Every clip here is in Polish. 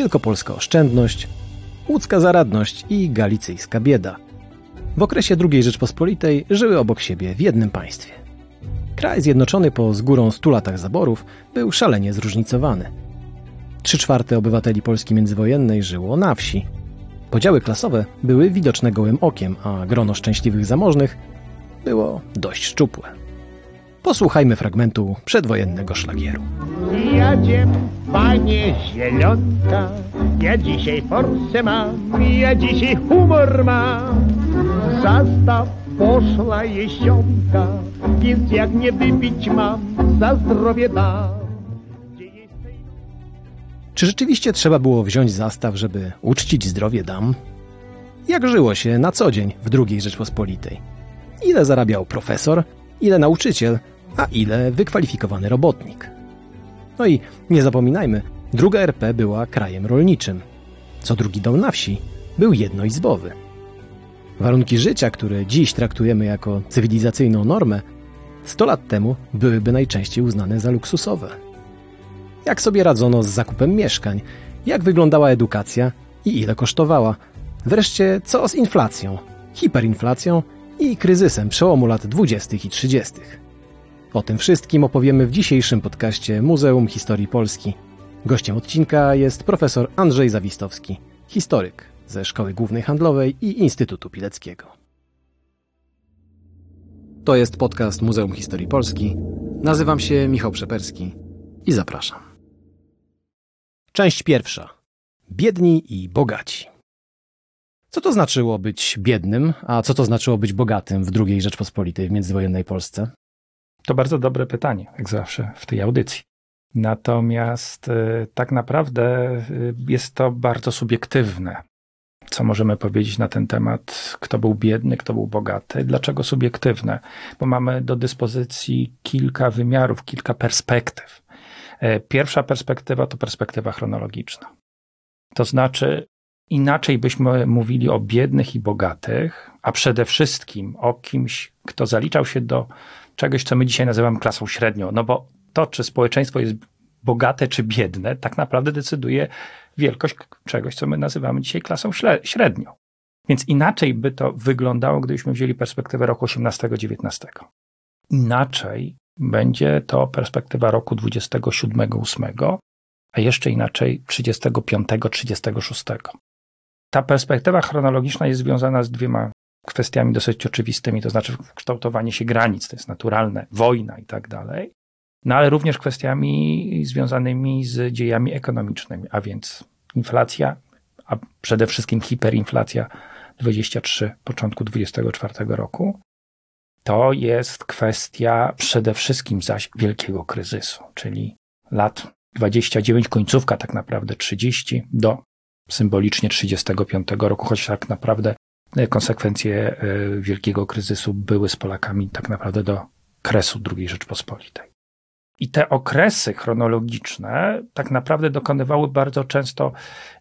wielkopolska oszczędność, łódzka zaradność i galicyjska bieda. W okresie II Rzeczpospolitej żyły obok siebie w jednym państwie. Kraj zjednoczony po z górą 100 latach zaborów był szalenie zróżnicowany. Trzy czwarte obywateli Polski międzywojennej żyło na wsi. Podziały klasowe były widoczne gołym okiem, a grono szczęśliwych zamożnych było dość szczupłe. Posłuchajmy fragmentu przedwojennego szlagieru. Jadziem, panie zielonka, ja dzisiaj forsę mam, ja dzisiaj humor mam. Zastaw poszła jesionka, więc jak nie wypić mam, za zdrowie dam. Czy rzeczywiście trzeba było wziąć zastaw, żeby uczcić zdrowie dam? Jak żyło się na co dzień w II Rzeczpospolitej? Ile zarabiał profesor, ile nauczyciel, a ile wykwalifikowany robotnik? No i nie zapominajmy, druga RP była krajem rolniczym. Co drugi dom na wsi był jednoizbowy. Warunki życia, które dziś traktujemy jako cywilizacyjną normę, 100 lat temu byłyby najczęściej uznane za luksusowe. Jak sobie radzono z zakupem mieszkań, jak wyglądała edukacja i ile kosztowała. Wreszcie co z inflacją, hiperinflacją i kryzysem przełomu lat 20. i 30. O tym wszystkim opowiemy w dzisiejszym podcaście Muzeum Historii Polski. Gościem odcinka jest profesor Andrzej Zawistowski, historyk ze Szkoły Głównej Handlowej i Instytutu Pileckiego. To jest podcast Muzeum Historii Polski. Nazywam się Michał Przeperski i zapraszam. Część pierwsza. Biedni i bogaci. Co to znaczyło być biednym, a co to znaczyło być bogatym w II Rzeczpospolitej w międzywojennej Polsce? To bardzo dobre pytanie, jak zawsze w tej audycji. Natomiast y, tak naprawdę y, jest to bardzo subiektywne. Co możemy powiedzieć na ten temat? Kto był biedny, kto był bogaty? Dlaczego subiektywne? Bo mamy do dyspozycji kilka wymiarów, kilka perspektyw. E, Pierwsza perspektywa to perspektywa chronologiczna. To znaczy, inaczej byśmy mówili o biednych i bogatych, a przede wszystkim o kimś, kto zaliczał się do czegoś, co my dzisiaj nazywamy klasą średnią. No bo to, czy społeczeństwo jest bogate czy biedne, tak naprawdę decyduje wielkość czegoś, co my nazywamy dzisiaj klasą średnią. Więc inaczej by to wyglądało, gdybyśmy wzięli perspektywę roku 18-19. Inaczej będzie to perspektywa roku 27-8, a jeszcze inaczej 35-36. Ta perspektywa chronologiczna jest związana z dwiema kwestiami dosyć oczywistymi, to znaczy kształtowanie się granic, to jest naturalne, wojna i tak dalej, no ale również kwestiami związanymi z dziejami ekonomicznymi, a więc inflacja, a przede wszystkim hiperinflacja 23, początku 24 roku. To jest kwestia przede wszystkim zaś wielkiego kryzysu, czyli lat 29, końcówka tak naprawdę 30 do symbolicznie 35 roku, choć tak naprawdę konsekwencje e, wielkiego kryzysu były z Polakami tak naprawdę do kresu II Rzeczpospolitej. I te okresy chronologiczne tak naprawdę dokonywały bardzo często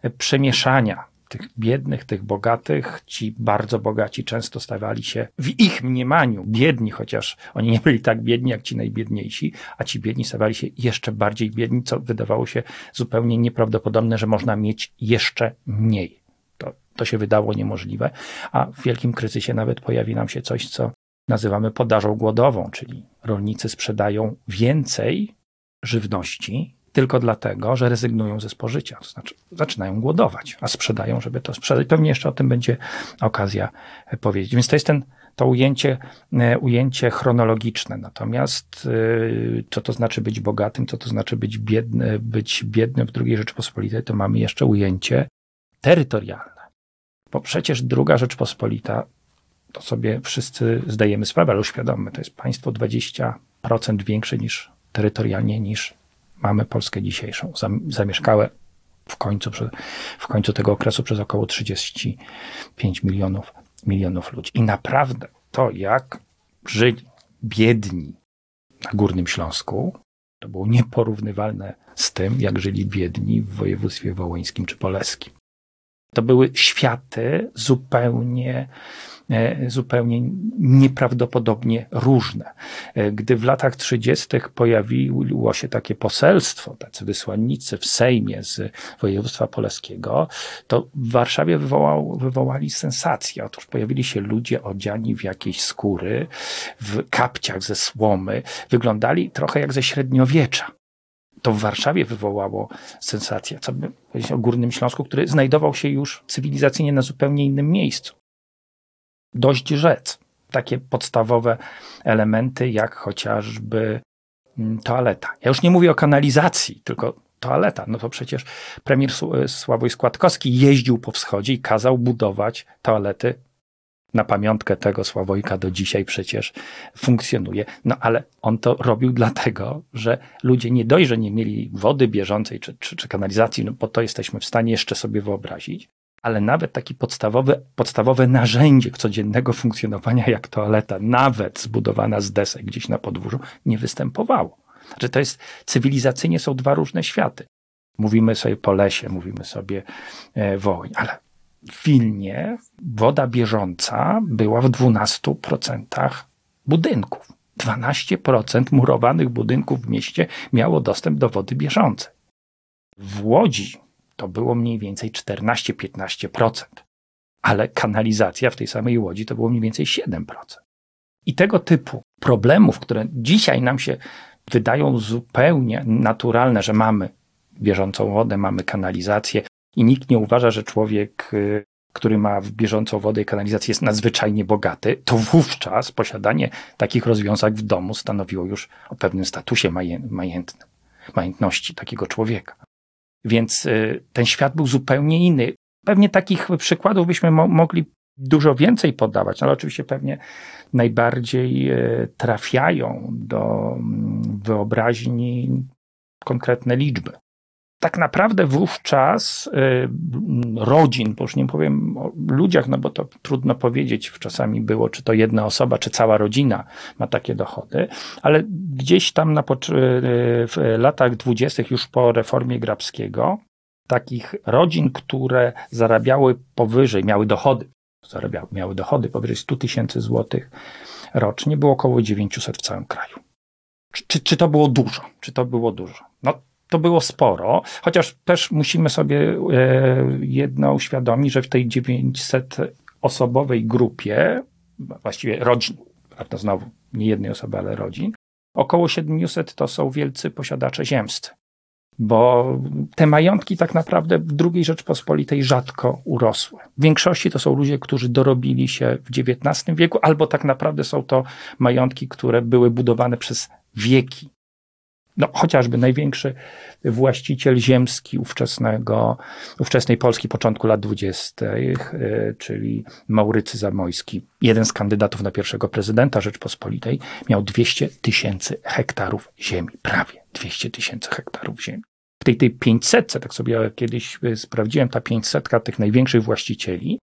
e, przemieszania tych biednych, tych bogatych. Ci bardzo bogaci często stawali się w ich mniemaniu biedni, chociaż oni nie byli tak biedni jak ci najbiedniejsi, a ci biedni stawali się jeszcze bardziej biedni, co wydawało się zupełnie nieprawdopodobne, że można mieć jeszcze mniej. To, to się wydało niemożliwe, a w wielkim kryzysie nawet pojawi nam się coś, co nazywamy podażą głodową, czyli rolnicy sprzedają więcej żywności tylko dlatego, że rezygnują ze spożycia, to znaczy zaczynają głodować, a sprzedają, żeby to sprzedać. Pewnie jeszcze o tym będzie okazja powiedzieć. Więc to jest ten, to ujęcie, e, ujęcie chronologiczne. Natomiast e, co to znaczy być bogatym, co to znaczy być biedny, być biednym w II Rzeczpospolitej, to mamy jeszcze ujęcie terytorialne. Bo przecież druga Rzeczpospolita, to sobie wszyscy zdajemy sprawę, ale uświadommy, to jest państwo 20% większe niż terytorialnie niż mamy Polskę dzisiejszą. Zamieszkałe w końcu, w końcu tego okresu przez około 35 milionów, milionów ludzi. I naprawdę to, jak żyli biedni na Górnym Śląsku, to było nieporównywalne z tym, jak żyli biedni w województwie wołyńskim czy polskim. To były światy zupełnie E, zupełnie nieprawdopodobnie różne. E, gdy w latach 30. pojawiło się takie poselstwo, tacy wysłannicy w Sejmie z województwa poleskiego, to w Warszawie wywołał, wywołali sensację. Otóż pojawili się ludzie odziani w jakieś skóry, w kapciach ze słomy, wyglądali trochę jak ze średniowiecza to w Warszawie wywołało sensację, co by powiedzieć o Górnym Śląsku, który znajdował się już cywilizacyjnie na zupełnie innym miejscu dość rzec. Takie podstawowe elementy, jak chociażby mm, toaleta. Ja już nie mówię o kanalizacji, tylko toaleta. No to przecież premier Sławoj Składkowski jeździł po wschodzie i kazał budować toalety na pamiątkę tego Sławojka do dzisiaj przecież funkcjonuje. No ale on to robił dlatego, że ludzie nie dość, nie mieli wody bieżącej czy, czy, czy kanalizacji, no bo to jesteśmy w stanie jeszcze sobie wyobrazić, ale nawet takie podstawowe, podstawowe narzędzie codziennego funkcjonowania jak toaleta, nawet zbudowana z desek gdzieś na podwórzu, nie występowało. Że to jest, cywilizacyjnie są dwa różne światy. Mówimy sobie po lesie, mówimy sobie e, ale w Wilnie woda bieżąca była w 12% budynków. 12% murowanych budynków w mieście miało dostęp do wody bieżącej. W Łodzi to było mniej więcej 14-15%. Ale kanalizacja w tej samej łodzi to było mniej więcej 7%. I tego typu problemów, które dzisiaj nam się wydają zupełnie naturalne, że mamy bieżącą wodę, mamy kanalizację i nikt nie uważa, że człowiek, y, który ma bieżącą wodę i kanalizację jest nadzwyczajnie bogaty, to wówczas posiadanie takich rozwiązań w domu stanowiło już o pewnym statusie majętnym, majętności takiego człowieka. Więc y, ten świat był zupełnie inny. Pewnie takich przykładów byśmy mo mogli dużo więcej podawać, ale oczywiście pewnie najbardziej y, trafiają do mm, wyobraźni konkretne liczby tak naprawdę wówczas y, rodzin, bo już nie powiem o ludziach, no bo to trudno powiedzieć, czasami było, czy to jedna osoba, czy cała rodzina ma takie dochody, ale gdzieś tam na, y, w latach dwudziestych, już po reformie Grabskiego, takich rodzin, które zarabiały powyżej, miały dochody, zarabiały, miały dochody powyżej 100 tysięcy złotych rocznie, było około 900 w całym kraju. Czy, czy, czy to było dużo? Czy to było dużo? No, to było sporo, chociaż też musimy sobie e, jedno uświadomić, że w tej 900 osobowej grupie, właściwie rodzin, prawda, znowu nie jednej osoby, ale rodzin, około 700 to są wielcy posiadacze ziemscy. Bo te majątki tak naprawdę w II Rzeczpospolitej rzadko urosły. W większości to są ludzie, którzy dorobili się w XIX wieku, albo tak naprawdę są to majątki, które były budowane przez wieki no, chociażby największy właściciel ziemski ówczesnego, ówczesnej Polski początku lat dwudziestych, e, czyli Maurycy Zamojski, jeden z kandydatów na pierwszego prezydenta Rzeczpospolitej, miał 200 tysięcy hektarów ziemi, prawie 200 tysięcy hektarów ziemi. W tej, tej 500, tak sobie kiedyś e, sprawdziłem, ta 500 tych największych właścicieli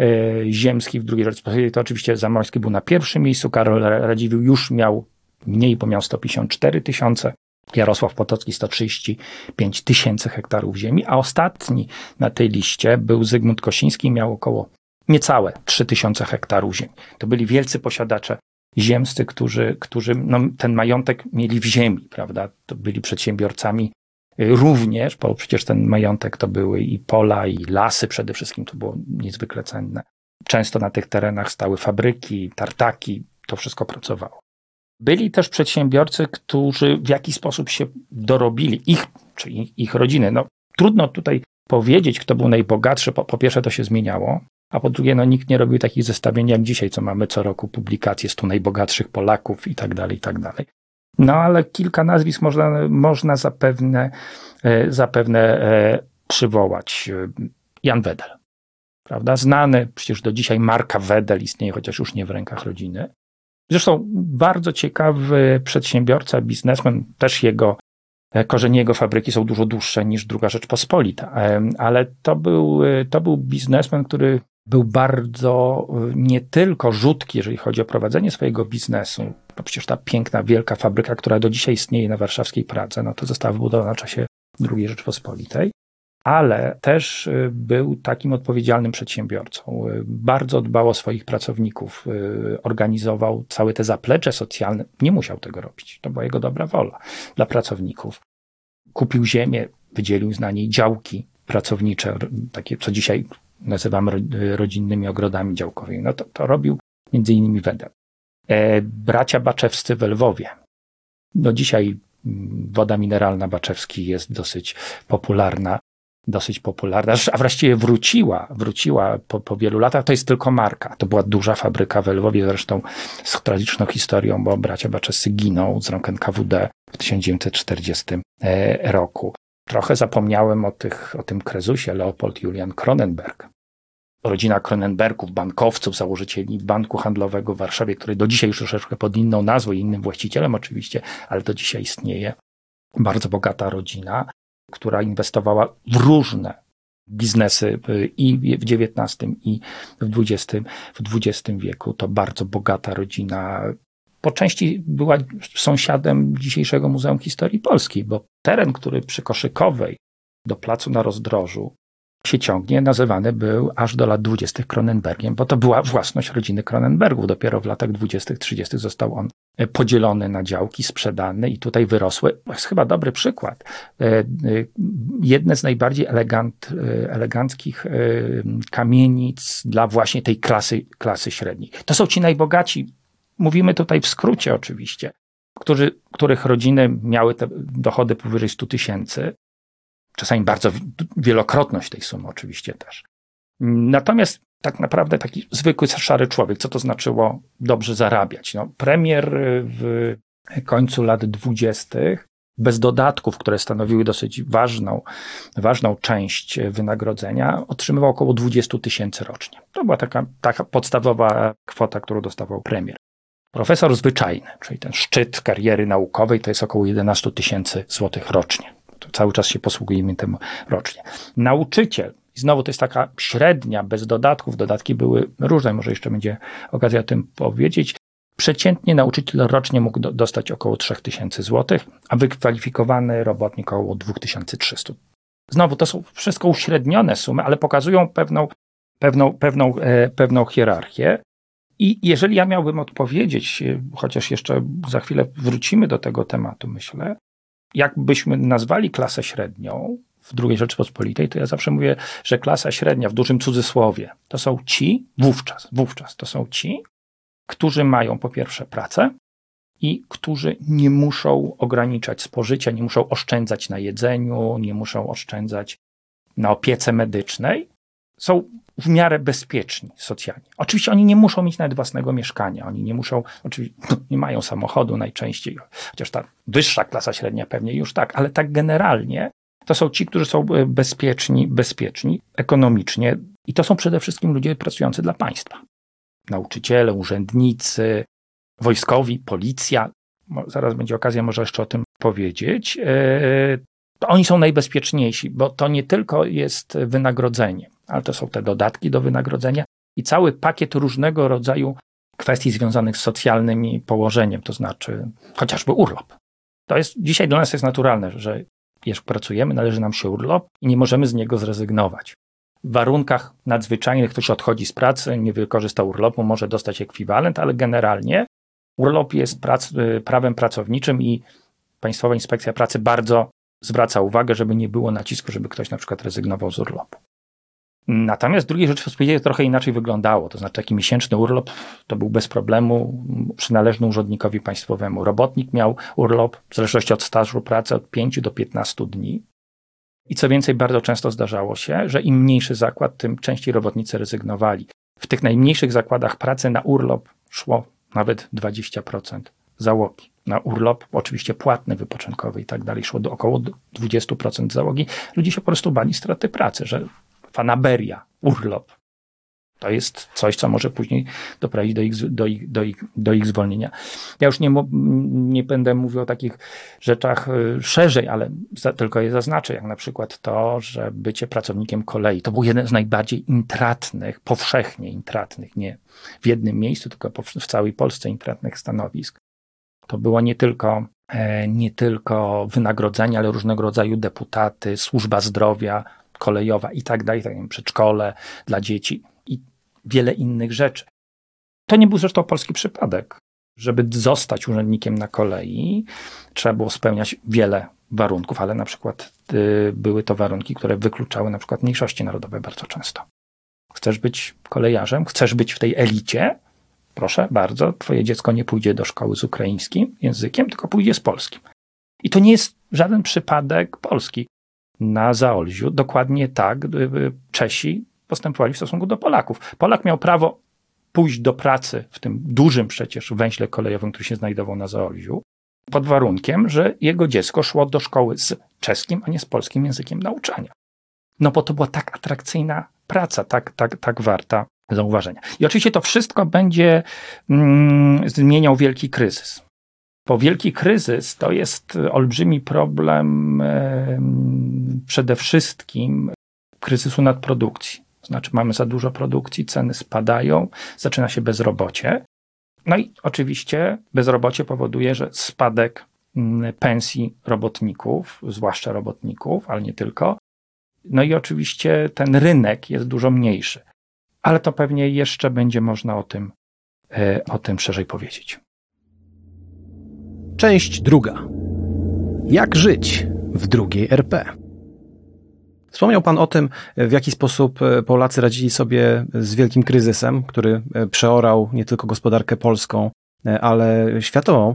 e, ziemskich w II Rzeczpospolitej, to oczywiście Zamojski był na pierwszym miejscu, Karol Radziwiłł już miał mniej, bo miał 154 tysiące, Jarosław Potocki 135 tysięcy hektarów ziemi, a ostatni na tej liście był Zygmunt Kosiński, miał około niecałe 3 tysiące hektarów ziemi. To byli wielcy posiadacze ziemscy, którzy, którzy no, ten majątek mieli w ziemi, prawda? To byli przedsiębiorcami również, bo przecież ten majątek to były i pola, i lasy przede wszystkim, to było niezwykle cenne. Często na tych terenach stały fabryki, tartaki, to wszystko pracowało. Byli też przedsiębiorcy, którzy w jakiś sposób się dorobili, ich, czy ich rodziny. No, trudno tutaj powiedzieć, kto był najbogatszy. Po, po pierwsze, to się zmieniało, a po drugie, no, nikt nie robił takich zestawień jak dzisiaj, co mamy co roku publikacje 100 najbogatszych Polaków i tak dalej, i tak dalej. No, ale kilka nazwisk można, można zapewne, e, zapewne e, przywołać. Jan Wedel, prawda? Znany przecież do dzisiaj marka Wedel istnieje, chociaż już nie w rękach rodziny. Zresztą bardzo ciekawy przedsiębiorca, biznesmen, też jego e, korzenie jego fabryki są dużo dłuższe niż druga Rzeczpospolita, ale to był, e, to był biznesmen, który był bardzo e, nie tylko rzutki, jeżeli chodzi o prowadzenie swojego biznesu. No przecież ta piękna, wielka fabryka, która do dzisiaj istnieje na warszawskiej Pradze, no to została wybudowana w czasie II Rzeczpospolitej. Ale też y, był takim odpowiedzialnym przedsiębiorcą. Y, bardzo dbał o swoich pracowników, y, organizował całe te zaplecze socjalne. Nie musiał tego robić, to była jego dobra wola dla pracowników. Kupił ziemię, wydzielił na niej działki pracownicze, takie co dzisiaj nazywamy rodzinnymi ogrodami działkowymi. No to, to robił między innymi Wedel. E, bracia Baczewscy w Lwowie. No dzisiaj mm, woda mineralna Baczewski jest dosyć popularna dosyć popularna, a właściwie wróciła, wróciła po, po wielu latach. To jest tylko marka. To była duża fabryka w Lwowie, zresztą z tragiczną historią, bo bracia Baczescy giną z rąk NKWD w 1940 e, roku. Trochę zapomniałem o, tych, o tym krezusie Leopold Julian Kronenberg. Rodzina Kronenbergów, bankowców, założycieli banku handlowego w Warszawie, który do dzisiaj już troszeczkę pod inną nazwą i innym właścicielem oczywiście, ale do dzisiaj istnieje. Bardzo bogata rodzina która inwestowała w różne biznesy i w XIX i w XX, w XX wieku. To bardzo bogata rodzina. Po części była sąsiadem dzisiejszego Muzeum Historii Polskiej, bo teren, który przy Koszykowej do placu na rozdrożu się ciągnie, nazywany był aż do lat 20. Kronenbergiem, bo to była własność rodziny Kronenbergów. Dopiero w latach 20., 30. został on e, podzielony na działki, sprzedany i tutaj wyrosły. To jest chyba dobry przykład. E, e, jedne z najbardziej elegant, eleganckich kamienic dla właśnie tej klasy, klasy średniej. To są ci najbogaci. Mówimy tutaj w skrócie oczywiście, którzy, których rodziny miały te dochody powyżej 100 tysięcy czasami bardzo wielokrotność tej sumy oczywiście też. Natomiast tak naprawdę taki zwykły szary człowiek, co to znaczyło dobrze zarabiać? No, premier w końcu lat dwudziestych bez dodatków, które stanowiły dosyć ważną, ważną część wynagrodzenia, otrzymywał około 20 tysięcy rocznie. To była taka, taka podstawowa kwota, którą dostawał premier. Profesor zwyczajny, czyli ten szczyt kariery naukowej, to jest około 11 tysięcy złotych rocznie. Cały czas się posługujemy tym rocznie. Nauczyciel, i znowu to jest taka średnia, bez dodatków. Dodatki były różne, może jeszcze będzie okazja o tym powiedzieć. Przeciętnie nauczyciel rocznie mógł do, dostać około 3000 zł, a wykwalifikowany robotnik około 2300. Znowu to są wszystko uśrednione sumy, ale pokazują pewną, pewną, pewną, e, pewną hierarchię. I jeżeli ja miałbym odpowiedzieć, e, chociaż jeszcze za chwilę wrócimy do tego tematu, myślę, jakbyśmy nazwali klasę średnią w II Rzeczypospolitej, to ja zawsze mówię, że klasa średnia w dużym cudzysłowie to są ci, wówczas, wówczas to są ci, którzy mają po pierwsze pracę i którzy nie muszą ograniczać spożycia, nie muszą oszczędzać na jedzeniu, nie muszą oszczędzać na opiece medycznej, są w miarę bezpieczni socjalnie. Oczywiście oni nie muszą mieć nawet własnego mieszkania, oni nie muszą, oczywiście nie mają samochodu najczęściej, chociaż ta wyższa klasa średnia pewnie już tak, ale tak generalnie to są ci, którzy są e, bezpieczni, bezpieczni ekonomicznie i to są przede wszystkim ludzie pracujący dla państwa. Nauczyciele, urzędnicy, wojskowi, policja. Zaraz będzie okazja może jeszcze o tym powiedzieć. Oni są najbezpieczniejsi, bo to nie tylko jest wynagrodzenie, ale to są te dodatki do wynagrodzenia i cały pakiet różnego rodzaju kwestii związanych z socjalnym położeniem, to znaczy chociażby urlop. To jest dzisiaj dla nas jest naturalne, że jak pracujemy, należy nam się urlop i nie możemy z niego zrezygnować. W warunkach nadzwyczajnych ktoś odchodzi z pracy, nie wykorzysta urlopu, może dostać ekwiwalent, ale generalnie urlop jest prac, y, prawem pracowniczym i Państwowa Inspekcja Pracy bardzo zwraca uwagę, żeby nie było nacisku, żeby ktoś na przykład rezygnował z urlopu. Natomiast w II Rzeczypospolitej trochę inaczej wyglądało. To znaczy taki miesięczny urlop to był bez problemu przynależny urzędnikowi państwowemu. Robotnik miał urlop w zależności od stażu pracy od 5 do 15 dni. I co więcej, bardzo często zdarzało się, że im mniejszy zakład, tym częściej robotnicy rezygnowali. W tych najmniejszych zakładach pracy na urlop szło nawet 20% załogi. Na urlop, oczywiście płatny, wypoczynkowy i tak dalej, szło do około 20% załogi. Ludzie się po prostu bali straty pracy, że fanaberia, urlop. To jest coś, co może później doprowadzić do ich, do ich, do ich, do ich zwolnienia. Ja już nie, nie będę mówił o takich rzeczach y, szerzej, ale za, tylko je zaznaczę, jak na przykład to, że bycie pracownikiem kolei to był jeden z najbardziej intratnych, powszechnie intratnych, nie w jednym miejscu, tylko w całej Polsce intratnych stanowisk. To było nie tylko, e, nie tylko wynagrodzenie, ale różnego rodzaju deputaty, służba zdrowia, kolejowa i tak dalej, tak przedszkole dla dzieci i wiele innych rzeczy. To nie był zresztą polski przypadek. Żeby zostać urzędnikiem na kolei, trzeba było spełniać wiele warunków, ale na przykład y, były to warunki, które wykluczały na przykład mniejszości narodowe bardzo często. Chcesz być kolejarzem, chcesz być w tej elicie, proszę bardzo, twoje dziecko nie pójdzie do szkoły z ukraińskim językiem, tylko pójdzie z polskim. I to nie jest żaden przypadek polski. Na Zaolziu dokładnie tak y, Czesi postępowali w stosunku do Polaków. Polak miał prawo pójść do pracy w tym dużym przecież węźle kolejowym, który się znajdował na Zaolziu, pod warunkiem, że jego dziecko szło do szkoły z czeskim, a nie z polskim językiem nauczania. No bo to była tak atrakcyjna praca, tak, tak, tak warta zauważenia. I oczywiście to wszystko będzie mm, zmieniał wielki kryzys. Bo wielki kryzys to jest olbrzymi problem e, przede wszystkim kryzysu nadprodukcji. Znaczy mamy za dużo produkcji, ceny spadają, zaczyna się bezrobocie. No i oczywiście bezrobocie powoduje, że spadek mm, pensji robotników, zwłaszcza robotników, ale nie tylko. No i oczywiście ten rynek jest dużo mniejszy. Ale to pewnie jeszcze będzie można o tym, e, o tym szerzej powiedzieć. Część druga. Jak żyć w drugiej RP? Wspomniał Pan o tym, w jaki sposób e, Polacy radzili sobie z wielkim kryzysem, który e, przeorał nie tylko gospodarkę polską, ale światową.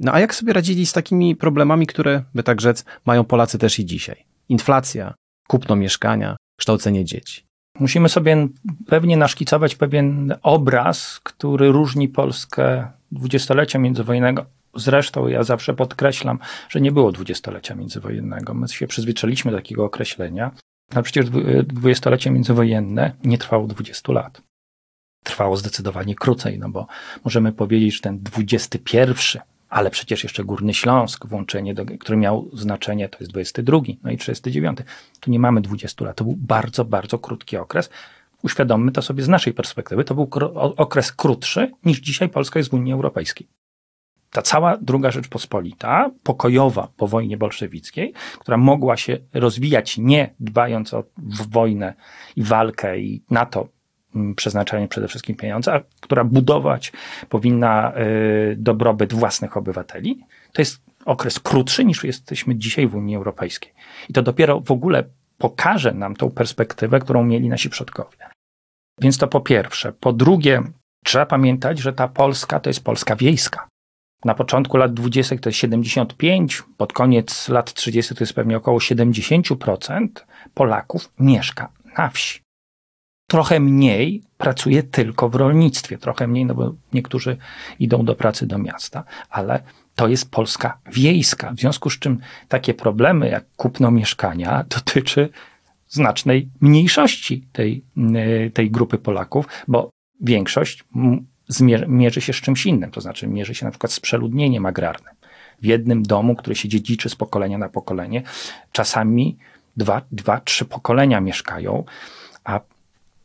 No a jak sobie radzili z takimi problemami, które, by tak rzec, mają Polacy też i dzisiaj? Inflacja, kupno mieszkania, kształcenie dzieci. Musimy sobie pewnie naszkicować pewien obraz, który różni Polskę dwudziestolecia międzywojennego Zresztą ja zawsze podkreślam, że nie było dwudziestolecia międzywojennego. My się przyzwyczailiśmy do takiego określenia, ale przecież dwudziestolecie międzywojenne nie trwało 20 lat. Trwało zdecydowanie krócej, no bo możemy powiedzieć, że ten XXI, ale przecież jeszcze Górny Śląsk, włączenie, do, który miał znaczenie, to jest 22, no i 39. Tu nie mamy 20 lat. To był bardzo, bardzo krótki okres. Uświadommy to sobie z naszej perspektywy. To był okres krótszy niż dzisiaj Polska jest w Unii Europejskiej ta cała druga Rzeczpospolita, pokojowa po wojnie bolszewickiej, która mogła się rozwijać nie dbając o wojnę i walkę i na to mm, przeznaczanie przede wszystkim pieniądze, a która budować powinna y, dobrobyt własnych obywateli, to jest okres krótszy niż jesteśmy dzisiaj w Unii Europejskiej. I to dopiero w ogóle pokaże nam tą perspektywę, którą mieli nasi przodkowie. Więc to po pierwsze. Po drugie, trzeba pamiętać, że ta Polska to jest Polska wiejska. Na początku lat 20. to jest 75, pod koniec lat 30. to jest pewnie około 70% Polaków mieszka na wsi. Trochę mniej pracuje tylko w rolnictwie, trochę mniej, no bo niektórzy idą do pracy do miasta, ale to jest Polska wiejska. W związku z czym takie problemy jak kupno mieszkania dotyczy znacznej mniejszości tej, tej grupy Polaków, bo większość mierzy się z czymś innym, to znaczy mierzy się na przykład z przeludnieniem agrarnym. W jednym domu, który się dziedziczy z pokolenia na pokolenie, czasami dwa, dwa trzy pokolenia mieszkają, a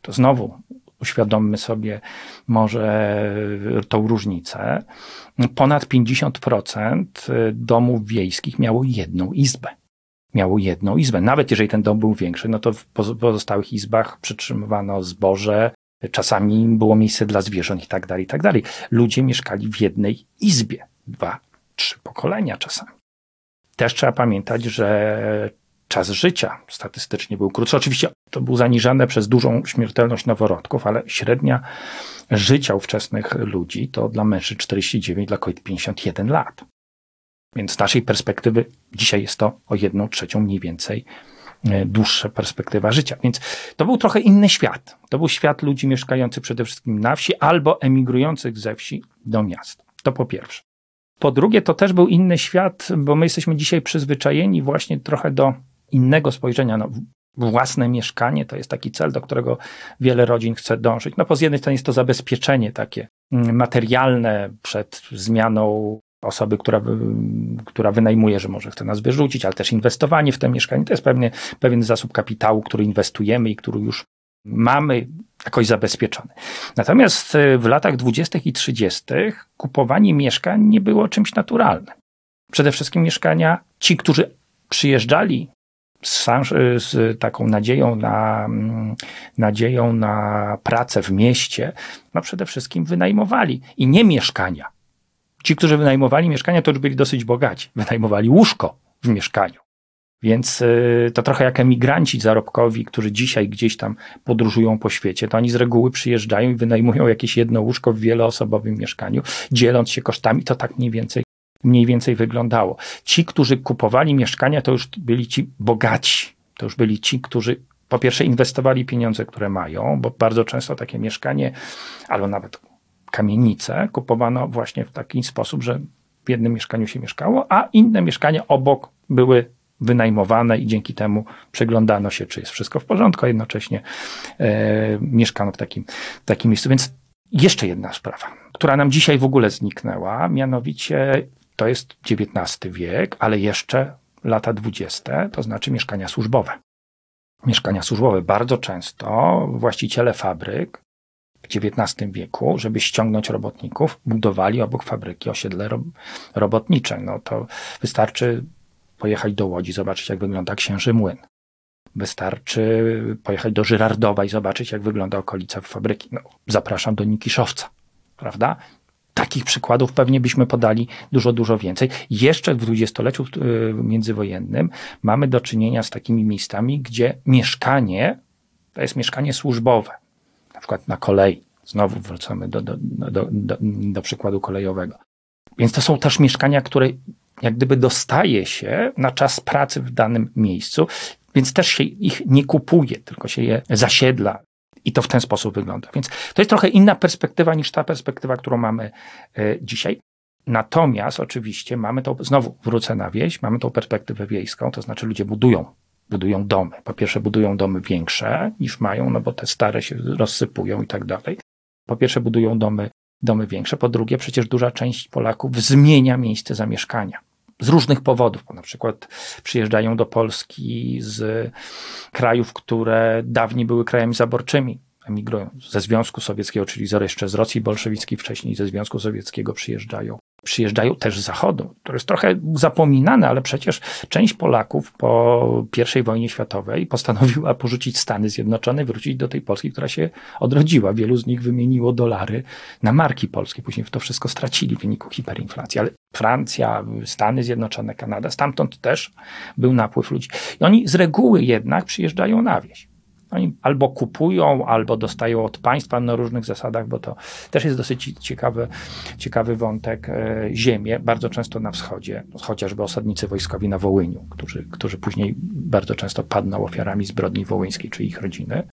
to znowu uświadommy sobie może tą różnicę. Ponad 50% domów wiejskich miało jedną izbę. Miało jedną izbę. Nawet jeżeli ten dom był większy, no to w pozostałych izbach przytrzymywano zboże, Czasami było miejsce dla zwierząt i tak dalej, i tak dalej. Ludzie mieszkali w jednej izbie. Dwa, trzy pokolenia czasami. Też trzeba pamiętać, że czas życia statystycznie był krótszy. Oczywiście to był zaniżane przez dużą śmiertelność noworodków, ale średnia życia ówczesnych ludzi to dla mężczyzn 49, dla kobiet 51 lat. Więc z naszej perspektywy dzisiaj jest to o jedną trzecią mniej więcej E, dłuższa perspektywa życia. Więc to był trochę inny świat. To był świat ludzi mieszkających przede wszystkim na wsi albo emigrujących ze wsi do miast. To po pierwsze. Po drugie, to też był inny świat, bo my jesteśmy dzisiaj przyzwyczajeni właśnie trochę do innego spojrzenia. No, własne mieszkanie to jest taki cel, do którego wiele rodzin chce dążyć. No, po z jednej strony jest to zabezpieczenie takie mm, materialne przed zmianą osoby, która, która wynajmuje, że może chce nas wyrzucić, ale też inwestowanie w te mieszkanie. To jest pewnie, pewien zasób kapitału, który inwestujemy i który już mamy jakoś zabezpieczony. Natomiast e, w latach 20. i 30. kupowanie mieszkań nie było czymś naturalnym. Przede wszystkim mieszkania, ci, którzy przyjeżdżali z, taką nadzieją na, mm, nadzieją na pracę w mieście, no przede wszystkim wynajmowali i nie mieszkania. Ci, którzy wynajmowali mieszkania, to już byli dosyć bogaci. Wynajmowali łóżko w mieszkaniu. Więc y, to trochę jak emigranci zarobkowi, którzy dzisiaj gdzieś tam podróżują po świecie, to oni z reguły przyjeżdżają i wynajmują jakieś jedno łóżko w wieloosobowym mieszkaniu, dzieląc się kosztami. To tak mniej więcej, mniej więcej wyglądało. Ci, którzy kupowali mieszkania, to już byli ci bogaci. To już byli ci, którzy po pierwsze inwestowali pieniądze, które mają, bo bardzo często takie mieszkanie, albo nawet kamienice kupowano właśnie w taki sposób, że w jednym mieszkaniu się mieszkało, a inne mieszkania obok były wynajmowane i dzięki temu przeglądano się, czy jest wszystko w porządku, a jednocześnie e, mieszkano w takim, w takim miejscu. Więc jeszcze jedna sprawa, która nam dzisiaj w ogóle zniknęła, mianowicie to jest XIX wiek, ale jeszcze lata dwudzieste, to znaczy mieszkania służbowe. Mieszkania służbowe bardzo często właściciele fabryk w XIX wieku, żeby ściągnąć robotników, budowali obok fabryki osiedle robotnicze. No to wystarczy pojechać do Łodzi, zobaczyć jak wygląda Księży Młyn. Wystarczy pojechać do Żyrardowa i zobaczyć jak wygląda okolica fabryki. No, zapraszam do Nikiszowca, prawda? Takich przykładów pewnie byśmy podali dużo, dużo więcej. Jeszcze w dwudziestoleciu y, międzywojennym mamy do czynienia z takimi miejscami, gdzie mieszkanie to jest mieszkanie służbowe, na przykład na kolei. Znowu wracamy do, do, do, do, do przykładu kolejowego. Więc to są też mieszkania, które jak gdyby dostaje się na czas pracy w danym miejscu, więc też się ich nie kupuje, tylko się je zasiedla. I to w ten sposób wygląda. Więc to jest trochę inna perspektywa niż ta perspektywa, którą mamy e, dzisiaj. Natomiast oczywiście mamy to, znowu wrócę na wieś, mamy tą perspektywę wiejską, to znaczy ludzie budują, budują domy. Po pierwsze budują domy większe niż mają, no bo te stare się rozsypują i tak dalej. Po pierwsze budują domy, domy większe, po drugie przecież duża część Polaków zmienia miejsce zamieszkania z różnych powodów, bo na przykład przyjeżdżają do Polski z krajów, które dawniej były krajami zaborczymi, emigrują ze Związku Sowieckiego, czyli jeszcze z Rosji bolszewickiej, wcześniej ze Związku Sowieckiego przyjeżdżają. Przyjeżdżają też z Zachodu, to jest trochę zapominane, ale przecież część Polaków po I wojnie światowej postanowiła porzucić Stany Zjednoczone, wrócić do tej Polski, która się odrodziła. Wielu z nich wymieniło dolary na marki polskie, później to wszystko stracili w wyniku hiperinflacji, ale Francja, Stany Zjednoczone, Kanada, stamtąd też był napływ ludzi. I oni z reguły jednak przyjeżdżają na wieś. Oni albo kupują, albo dostają od państwa na różnych zasadach, bo to też jest dosyć ciekawy, ciekawy wątek. E, ziemię, bardzo często na wschodzie, chociażby osadnicy wojskowi na Wołyniu, którzy, którzy później bardzo często padną ofiarami zbrodni wołyńskiej, czy ich rodziny.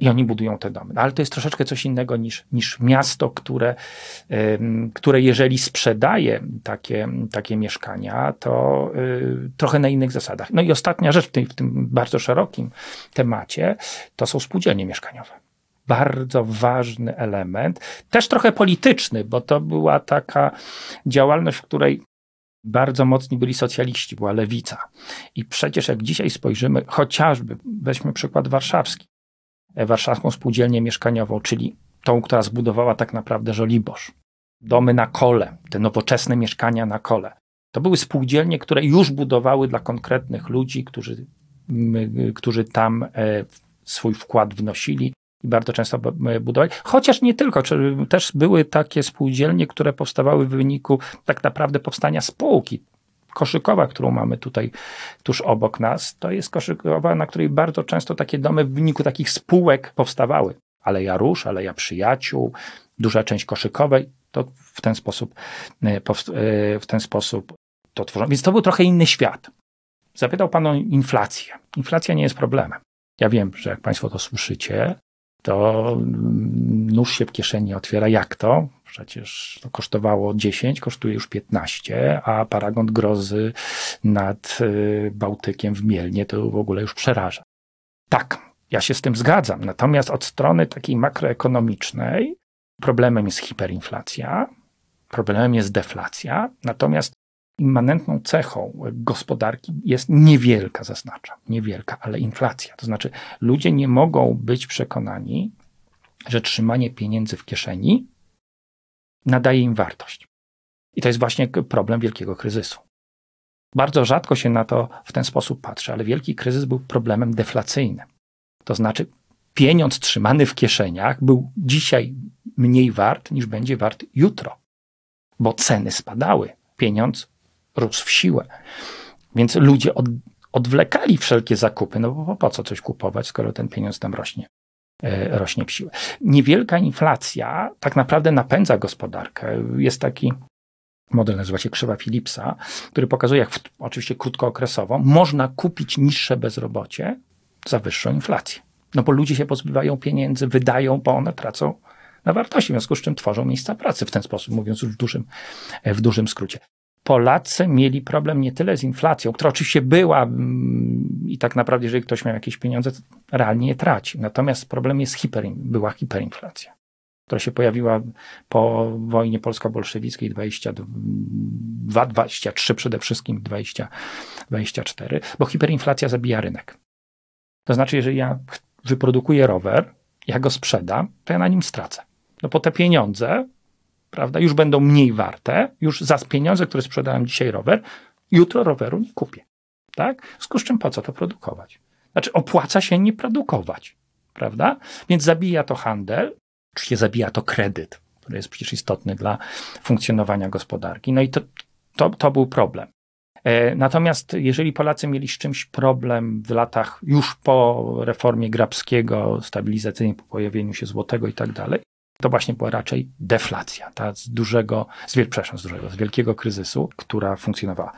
I oni budują te domy. No, ale to jest troszeczkę coś innego niż, niż miasto, które, które jeżeli sprzedaje takie, takie mieszkania, to y, trochę na innych zasadach. No i ostatnia rzecz w tym, w tym bardzo szerokim temacie to są spółdzielnie mieszkaniowe bardzo ważny element, też trochę polityczny, bo to była taka działalność, w której bardzo mocni byli socjaliści, była lewica. I przecież jak dzisiaj spojrzymy, chociażby weźmy przykład warszawski, warszawską spółdzielnię mieszkaniową, czyli tą, która zbudowała tak naprawdę Żoliborz. Domy na kole, te nowoczesne mieszkania na kole. To były spółdzielnie, które już budowały dla konkretnych ludzi, którzy, którzy tam e, swój wkład wnosili i bardzo często budowali. Chociaż nie tylko, też były takie spółdzielnie, które powstawały w wyniku tak naprawdę powstania spółki. Koszykowa, którą mamy tutaj tuż obok nas, to jest Koszykowa, na której bardzo często takie domy w wyniku takich spółek powstawały. Aleja Róż, Aleja Przyjaciół, duża część Koszykowej, to w ten sposób, e, e, w ten sposób to tworzono. Więc to był trochę inny świat. Zapytał Pan o inflację. Inflacja nie jest problemem. Ja wiem, że jak Państwo to słyszycie, to nóż się w kieszeni otwiera. Jak to? Przecież to kosztowało 10, kosztuje już 15, a paragon grozy nad y, Bałtykiem w Mielnie to w ogóle już przeraża. Tak, ja się z tym zgadzam. Natomiast od strony takiej makroekonomicznej problemem jest hiperinflacja, problemem jest deflacja, natomiast immanentną cechą gospodarki jest niewielka, zaznaczam, niewielka, ale inflacja. To znaczy, ludzie nie mogą być przekonani, że trzymanie pieniędzy w kieszeni nadaje im wartość. I to jest właśnie problem wielkiego kryzysu. Bardzo rzadko się na to w ten sposób patrzy, ale wielki kryzys był problemem deflacyjnym. To znaczy, pieniądz trzymany w kieszeniach był dzisiaj mniej wart niż będzie wart jutro, bo ceny spadały, pieniądz rósł w siłę. Więc ludzie od, odwlekali wszelkie zakupy, no bo po co coś kupować, skoro ten pieniądz tam rośnie, e, rośnie w siłę. Niewielka inflacja tak naprawdę napędza gospodarkę. Jest taki model, nazywa się krzywa Philipsa, który pokazuje, jak w, oczywiście krótkookresowo można kupić niższe bezrobocie za wyższą inflację. No bo ludzie się pozbywają pieniędzy, wydają, bo one tracą na wartości, w związku z czym tworzą miejsca pracy w ten sposób, mówiąc już w dużym, w dużym skrócie. Polacy mieli problem nie tyle z inflacją, która oczywiście była mm, i tak naprawdę, jeżeli ktoś miał jakieś pieniądze, to realnie je traci. Natomiast problem jest hiper, była hiperinflacja, która się pojawiła po wojnie polsko-bolszewickiej 22, 23 przede wszystkim 20, 24, bo hiperinflacja zabija rynek. To znaczy, jeżeli ja wyprodukuję rower, ja go sprzedam, to ja na nim stracę. No po te pieniądze prawda, już będą mniej warte, już za pieniądze, które sprzedałem dzisiaj rower, jutro roweru nie kupię. Tak? W związku z czym po co to produkować? Znaczy, opłaca się nie produkować, prawda? Więc zabija to handel, oczywiście zabija to kredyt, który jest przecież istotny dla funkcjonowania gospodarki. No i to, to, to był problem. E, natomiast jeżeli Polacy mieli z czymś problem w latach już po reformie Grabskiego, stabilizacyjnej, po pojawieniu się złotego i tak dalej, to właśnie była raczej deflacja, ta z dużego, z, przepraszam, z dużego, z wielkiego kryzysu, która funkcjonowała.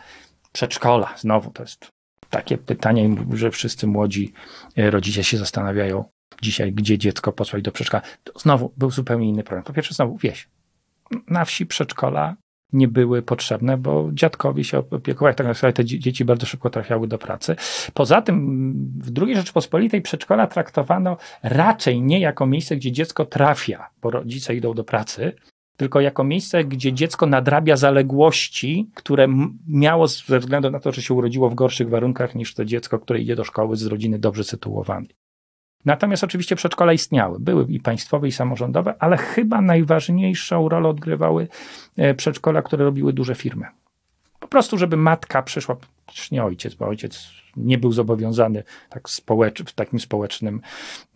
Przedszkola, znowu to jest takie pytanie, że wszyscy młodzi e, rodzice się zastanawiają dzisiaj, gdzie dziecko posłać do przedszkola. To znowu był zupełnie inny problem. Po pierwsze, znowu wieś. Na wsi przedszkola nie były potrzebne, bo dziadkowi się opiekowali. Tak naprawdę te dzieci bardzo szybko trafiały do pracy. Poza tym w II Rzeczpospolitej przedszkola traktowano raczej nie jako miejsce, gdzie dziecko trafia, bo rodzice idą do pracy, tylko jako miejsce, gdzie dziecko nadrabia zaległości, które miało ze względu na to, że się urodziło w gorszych warunkach niż to dziecko, które idzie do szkoły z rodziny dobrze sytuowanej. Natomiast oczywiście przedszkola istniały. Były i państwowe, i samorządowe, ale chyba najważniejszą rolę odgrywały e, przedszkola, które robiły duże firmy. Po prostu, żeby matka przyszła, przecież nie ojciec, bo ojciec nie był zobowiązany tak społecz, w takim społecznym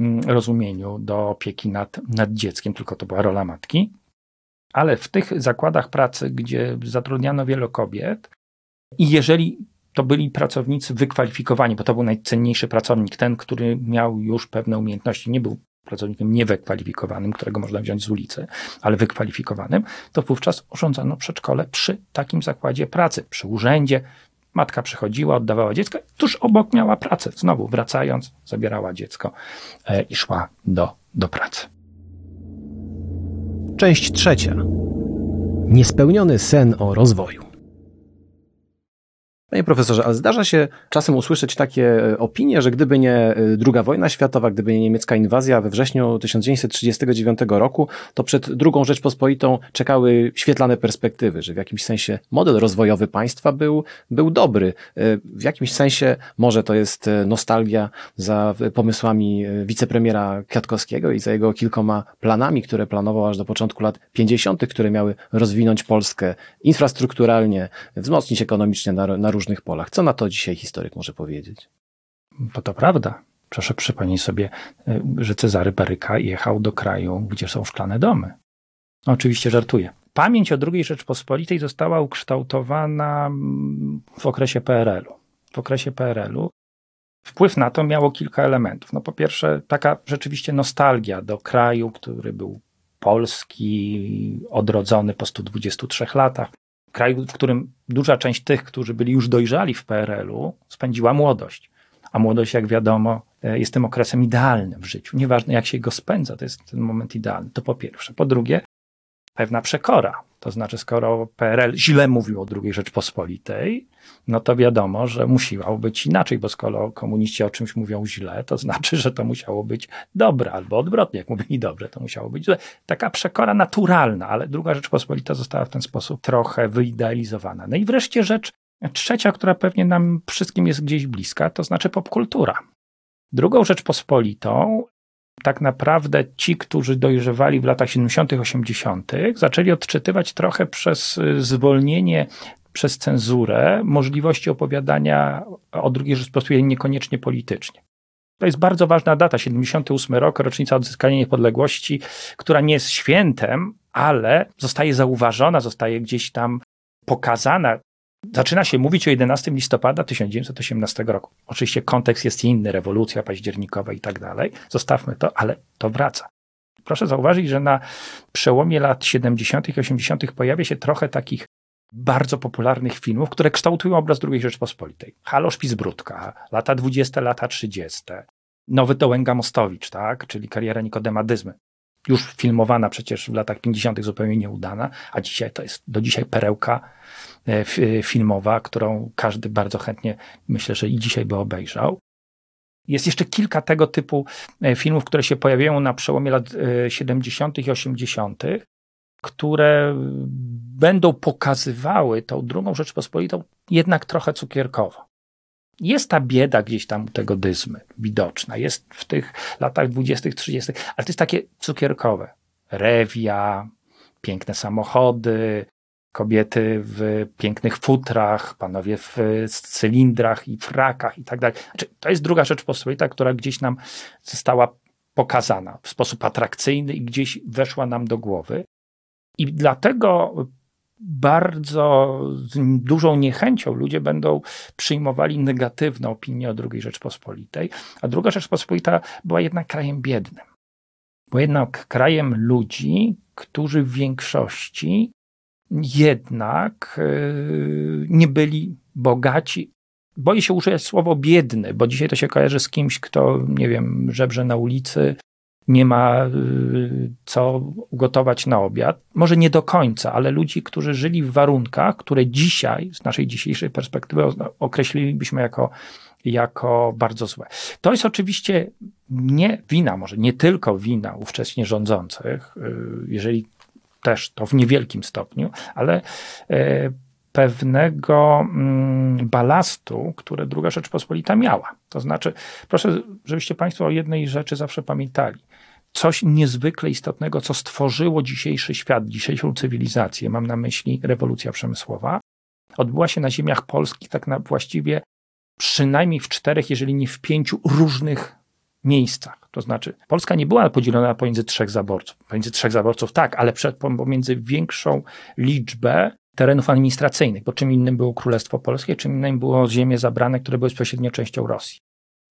mm, rozumieniu do opieki nad, nad dzieckiem, tylko to była rola matki. Ale w tych zakładach pracy, gdzie zatrudniano wiele kobiet, i jeżeli to byli pracownicy wykwalifikowani, bo to był najcenniejszy pracownik, ten, który miał już pewne umiejętności, nie był pracownikiem niewykwalifikowanym, którego można wziąć z ulicy, ale wykwalifikowanym, to wówczas urządzano przedszkole przy takim zakładzie pracy, przy urzędzie. Matka przychodziła, oddawała dziecko, tuż obok miała pracę. Znowu wracając, zabierała dziecko e, i szła do, do pracy. Część trzecia. Niespełniony sen o rozwoju. Panie profesorze, ale zdarza się czasem usłyszeć takie e, opinie, że gdyby nie e, II wojna światowa, gdyby nie niemiecka inwazja we wrześniu 1939 roku, to przed II Rzeczpospolitą czekały świetlane perspektywy, że w jakimś sensie model rozwojowy państwa był, był dobry. E, w jakimś sensie może to jest nostalgia za pomysłami wicepremiera Kwiatkowskiego i za jego kilkoma planami, które planował aż do początku lat 50., które miały rozwinąć Polskę infrastrukturalnie, wzmocnić ekonomicznie na, na różnych różnych polach. Co na to dzisiaj historyk może powiedzieć? Bo to prawda. Proszę przypomnieć sobie, y, że Cezary Baryka jechał do kraju, gdzie są szklane domy. No, oczywiście żartuję. Pamięć o II Rzeczpospolitej została ukształtowana mm, w okresie PRL-u. W okresie PRL-u wpływ na to miało kilka elementów. No po pierwsze, taka rzeczywiście nostalgia do kraju, który był polski, odrodzony po 123 latach kraju, w którym duża część tych, którzy byli już dojrzali w PRL-u, spędziła młodość. A młodość, jak wiadomo, e, jest tym okresem idealnym w życiu. Nieważne, jak się go spędza, to jest ten moment idealny. To po pierwsze. Po drugie, pewna przekora. To znaczy, skoro PRL źle mówił o II Rzeczpospolitej, no to wiadomo, że musiało być inaczej, bo skoro komuniści o czymś mówią źle, to znaczy, że to musiało być dobre, albo odwrotnie, jak mówili dobre, to musiało być złe. Taka przekora naturalna, ale II Rzeczpospolita została w ten sposób trochę wyidealizowana. No i wreszcie rzecz trzecia, która pewnie nam wszystkim jest gdzieś bliska, to znaczy popkultura. Drugą Rzeczpospolitą tak naprawdę ci, którzy dojrzewali w latach 70., 80., zaczęli odczytywać trochę przez y, zwolnienie przez cenzurę możliwości opowiadania o II Rzeczpospolitej niekoniecznie politycznie. To jest bardzo ważna data, 78 rok, rocznica odzyskania niepodległości, która nie jest świętem, ale zostaje zauważona, zostaje gdzieś tam pokazana. Zaczyna się mówić o 11 listopada 1918 roku. Oczywiście kontekst jest inny, rewolucja październikowa i tak dalej. Zostawmy to, ale to wraca. Proszę zauważyć, że na przełomie lat 70. i 80. pojawia się trochę takich bardzo popularnych filmów, które kształtują obraz II Rzeczpospolitej. Halo Szpicbrudka, lata 20, lata 30. Nowy Dołęga Mostowicz, tak? czyli kariera Nikodema Dyzmy. Już filmowana przecież w latach 50. zupełnie nieudana, a dzisiaj to jest do dzisiaj perełka e, filmowa, którą każdy bardzo chętnie, myślę, że i dzisiaj by obejrzał. Jest jeszcze kilka tego typu e, filmów, które się pojawiają na przełomie lat 70. E, i 80., które będą pokazywały tą drugą Rzeczpospolitą jednak trochę cukierkowo. Jest ta bieda gdzieś tam u tego dyzmy widoczna, jest w tych latach 20., 30., ale to jest takie cukierkowe. Rewia, piękne samochody, kobiety w pięknych futrach, panowie w cylindrach i frakach i tak dalej. Znaczy, to jest druga Rzeczpospolita, która gdzieś nam została pokazana w sposób atrakcyjny i gdzieś weszła nam do głowy. I dlatego bardzo dużą niechęcią ludzie będą przyjmowali negatywne opinie o II Rzeczpospolitej, a II Rzeczpospolita była jednak krajem biednym. Była jednak krajem ludzi, którzy w większości jednak yy, nie byli bogaci. Boję się użyć słowo biedny, bo dzisiaj to się kojarzy z kimś, kto, nie wiem, żebrze na ulicy, nie ma y, co ugotować na obiad. Może nie do końca, ale ludzi, którzy żyli w warunkach, które dzisiaj, z naszej dzisiejszej perspektywy, określilibyśmy jako, jako bardzo złe. To jest oczywiście nie wina, może nie tylko wina ówcześnie rządzących, y, jeżeli też to w niewielkim stopniu, ale y, pewnego mm, balastu, które druga Rzeczpospolita miała. To znaczy, proszę, żebyście Państwo o jednej rzeczy zawsze pamiętali coś niezwykle istotnego, co stworzyło dzisiejszy świat, dzisiejszą cywilizację, mam na myśli rewolucja przemysłowa, odbyła się na ziemiach polskich tak na właściwie przynajmniej w czterech, jeżeli nie w pięciu różnych miejscach. To znaczy, Polska nie była podzielona pomiędzy trzech zaborców. Pomiędzy trzech zaborców tak, ale przed, pomiędzy większą liczbę terenów administracyjnych, bo czym innym było Królestwo Polskie, czym innym było ziemie zabrane, które były bezpośrednio częścią Rosji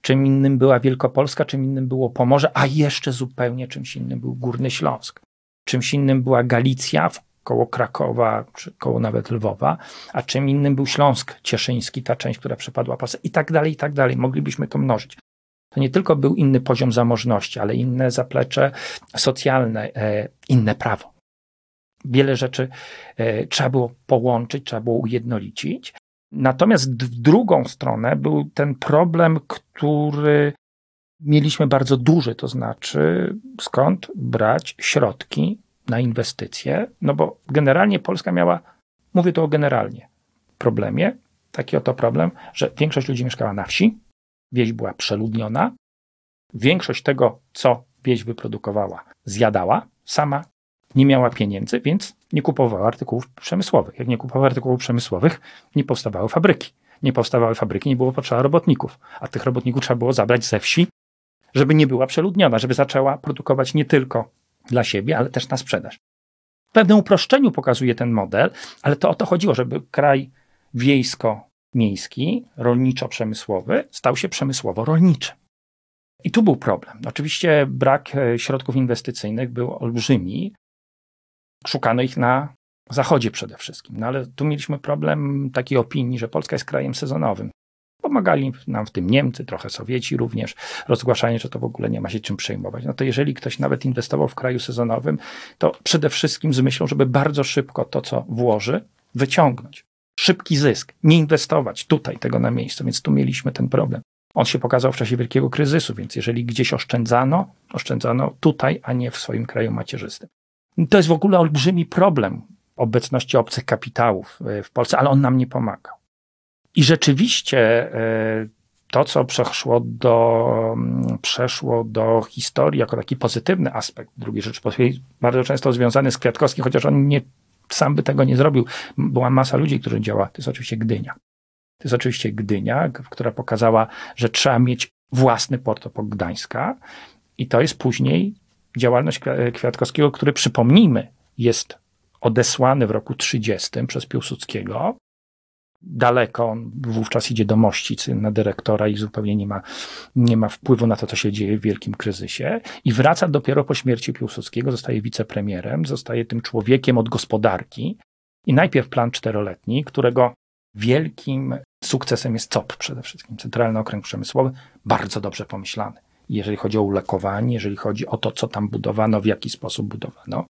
czym innym była Wielkopolska, czym innym było Pomorze, a jeszcze zupełnie czymś innym był Górny Śląsk. Czymś innym była Galicja, koło Krakowa, czy koło nawet Lwowa, a czym innym był Śląsk Cieszyński, ta część, która przypadła Polsce i tak dalej, i tak dalej. Moglibyśmy to mnożyć. To nie tylko był inny poziom zamożności, ale inne zaplecze socjalne, e, inne prawo. Wiele rzeczy e, trzeba było połączyć, trzeba było ujednolicić, Natomiast w drugą stronę był ten problem, który mieliśmy bardzo duży, to znaczy skąd brać środki na inwestycje, no bo generalnie Polska miała, mówię to generalnie, problemie, taki oto problem, że większość ludzi mieszkała na wsi, wieś była przeludniona, większość tego, co wieś wyprodukowała, zjadała, sama nie miała pieniędzy, więc nie kupowała artykułów przemysłowych. Jak nie kupowała artykułów przemysłowych, nie powstawały fabryki. Nie powstawały fabryki, nie było potrzeba robotników, a tych robotników trzeba było zabrać ze wsi, żeby nie była przeludniona, żeby zaczęła produkować nie tylko dla siebie, ale też na sprzedaż. W pewnym uproszczeniu pokazuje ten model, ale to o to chodziło, żeby kraj wiejsko-miejski, rolniczo-przemysłowy stał się przemysłowo-rolniczy. I tu był problem. Oczywiście brak e, środków inwestycyjnych był olbrzymi, Szukano ich na zachodzie przede wszystkim. No ale tu mieliśmy problem takiej opinii, że Polska jest krajem sezonowym. Pomagali nam w tym Niemcy, trochę Sowieci również, rozgłaszanie, że to w ogóle nie ma się czym przejmować. No to jeżeli ktoś nawet inwestował w kraju sezonowym, to przede wszystkim z myślą, żeby bardzo szybko to, co włoży, wyciągnąć. Szybki zysk, nie inwestować tutaj tego na miejscu, więc tu mieliśmy ten problem. On się pokazał w czasie wielkiego kryzysu, więc jeżeli gdzieś oszczędzano, oszczędzano tutaj, a nie w swoim kraju macierzystym. To jest w ogóle olbrzymi problem obecności obcych kapitałów e, w Polsce, ale on nam nie pomagał. I rzeczywiście e, to, co przeszło do, mm, przeszło do historii jako taki pozytywny aspekt II Rzeczypospolitej, bardzo często związany z Kwiatkowskim, chociaż on nie sam by tego nie zrobił. Była masa ludzi, którzy działa. To jest oczywiście Gdynia. To jest oczywiście Gdynia, która pokazała, że trzeba mieć własny port obok Gdańska. I to jest później działalność Kwiatkowskiego, który przypomnijmy, jest odesłany w roku 30 przez Piłsudskiego. Daleko, on wówczas idzie do Mościcy na dyrektora i zupełnie nie ma, nie ma wpływu na to, co się dzieje w wielkim kryzysie. I wraca dopiero po śmierci Piłsudskiego, zostaje wicepremierem, zostaje tym człowiekiem od gospodarki. I najpierw plan czteroletni, którego wielkim sukcesem jest COP przede wszystkim, Centralny Okręg Przemysłowy, bardzo dobrze pomyślany. Jeżeli chodzi o ulekowanie, jeżeli chodzi o to, co tam budowano, w jaki sposób budowano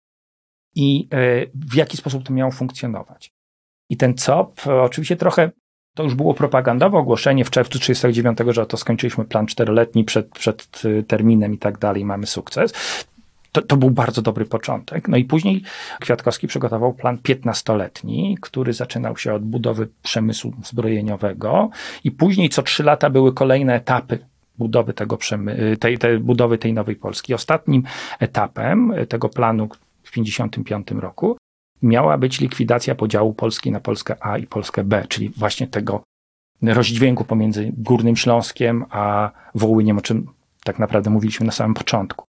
i e, w jaki sposób to miało funkcjonować. I ten COP oczywiście trochę to już było propagandowe ogłoszenie w czerwcu 1939, że to skończyliśmy plan czteroletni przed, przed e, terminem i tak dalej, mamy sukces. To, to, był bardzo dobry początek. No i później Kwiatkowski przygotował plan 15-letni, który zaczynał się od budowy przemysłu zbrojeniowego i później co trzy lata były kolejne etapy budowy tego przemy- tej, tej, budowy tej nowej Polski. Ostatnim etapem tego planu w 1955 roku miała być likwidacja podziału Polski na Polskę A i Polskę B, czyli właśnie tego rozdźwięku pomiędzy Górnym Śląskiem a Wołyniem, o czym tak naprawdę mówiliśmy na samym początku.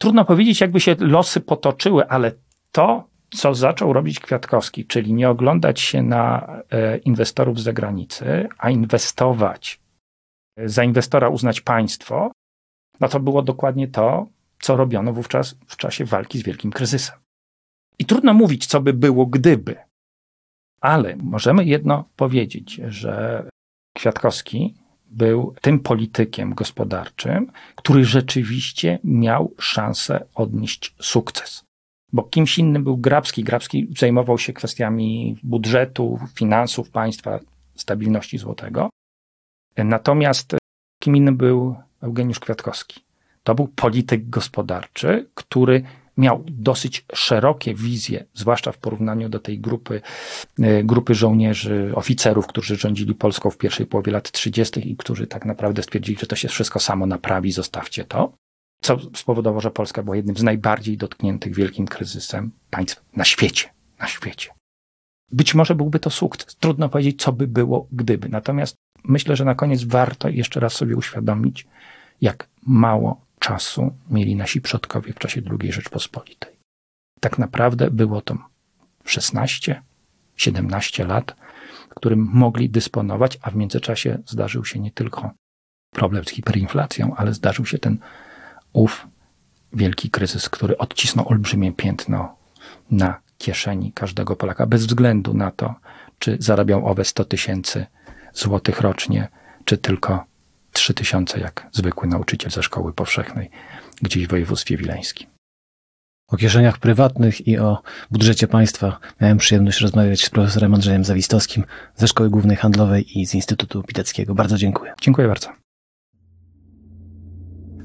Trudno powiedzieć, jakby się losy potoczyły, ale to, co zaczął robić Kwiatkowski, czyli nie oglądać się na e, inwestorów z zagranicy, a inwestować, za inwestora uznać państwo, no to było dokładnie to, co robiono wówczas w czasie walki z wielkim kryzysem. I trudno mówić, co by było, gdyby. Ale możemy jedno powiedzieć, że Kwiatkowski był tym politykiem gospodarczym, który rzeczywiście miał szansę odnieść sukces. Bo kimś innym był Grabski. Grabski zajmował się kwestiami budżetu, finansów państwa, stabilności złotego. Natomiast kim innym był Eugeniusz Kwiatkowski. To był polityk gospodarczy, który miał dosyć szerokie wizje, zwłaszcza w porównaniu do tej grupy, e, grupy żołnierzy, oficerów, którzy rządzili Polską w pierwszej połowie lat 30. i którzy tak naprawdę stwierdzili, że to się wszystko samo naprawi, zostawcie to. Co spowodowało, że Polska była jednym z najbardziej dotkniętych wielkim kryzysem państw na świecie. Na świecie. Być może byłby to sukces. Trudno powiedzieć, co by było, gdyby. Natomiast myślę, że na koniec warto jeszcze raz sobie uświadomić, jak mało czasu mieli nasi przodkowie w czasie II Rzeczpospolitej. Tak naprawdę było to 16, 17 lat, którym mogli dysponować, a w międzyczasie zdarzył się nie tylko problem z hiperinflacją, ale zdarzył się ten ów wielki kryzys, który odcisnął olbrzymie piętno na kieszeni każdego Polaka, bez względu na to, czy zarabiał owe 100 tysięcy złotych rocznie, czy tylko 3000 jak zwykły nauczyciel ze szkoły powszechnej gdzieś w województwie wileńskim. O kieszeniach prywatnych i o budżecie państwa miałem przyjemność rozmawiać z profesorem Andrzejem Zawistowskim ze Szkoły Głównej Handlowej i z Instytutu Piteckiego. Bardzo dziękuję. Dziękuję bardzo.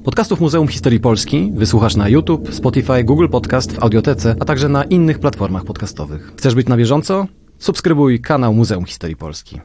Podcastów Muzeum Historii Polski wysłuchasz na YouTube, Spotify, Google Podcast, w Audiotece, a także na innych platformach podcastowych. Chcesz być na bieżąco? Subskrybuj kanał Muzeum Historii Polski.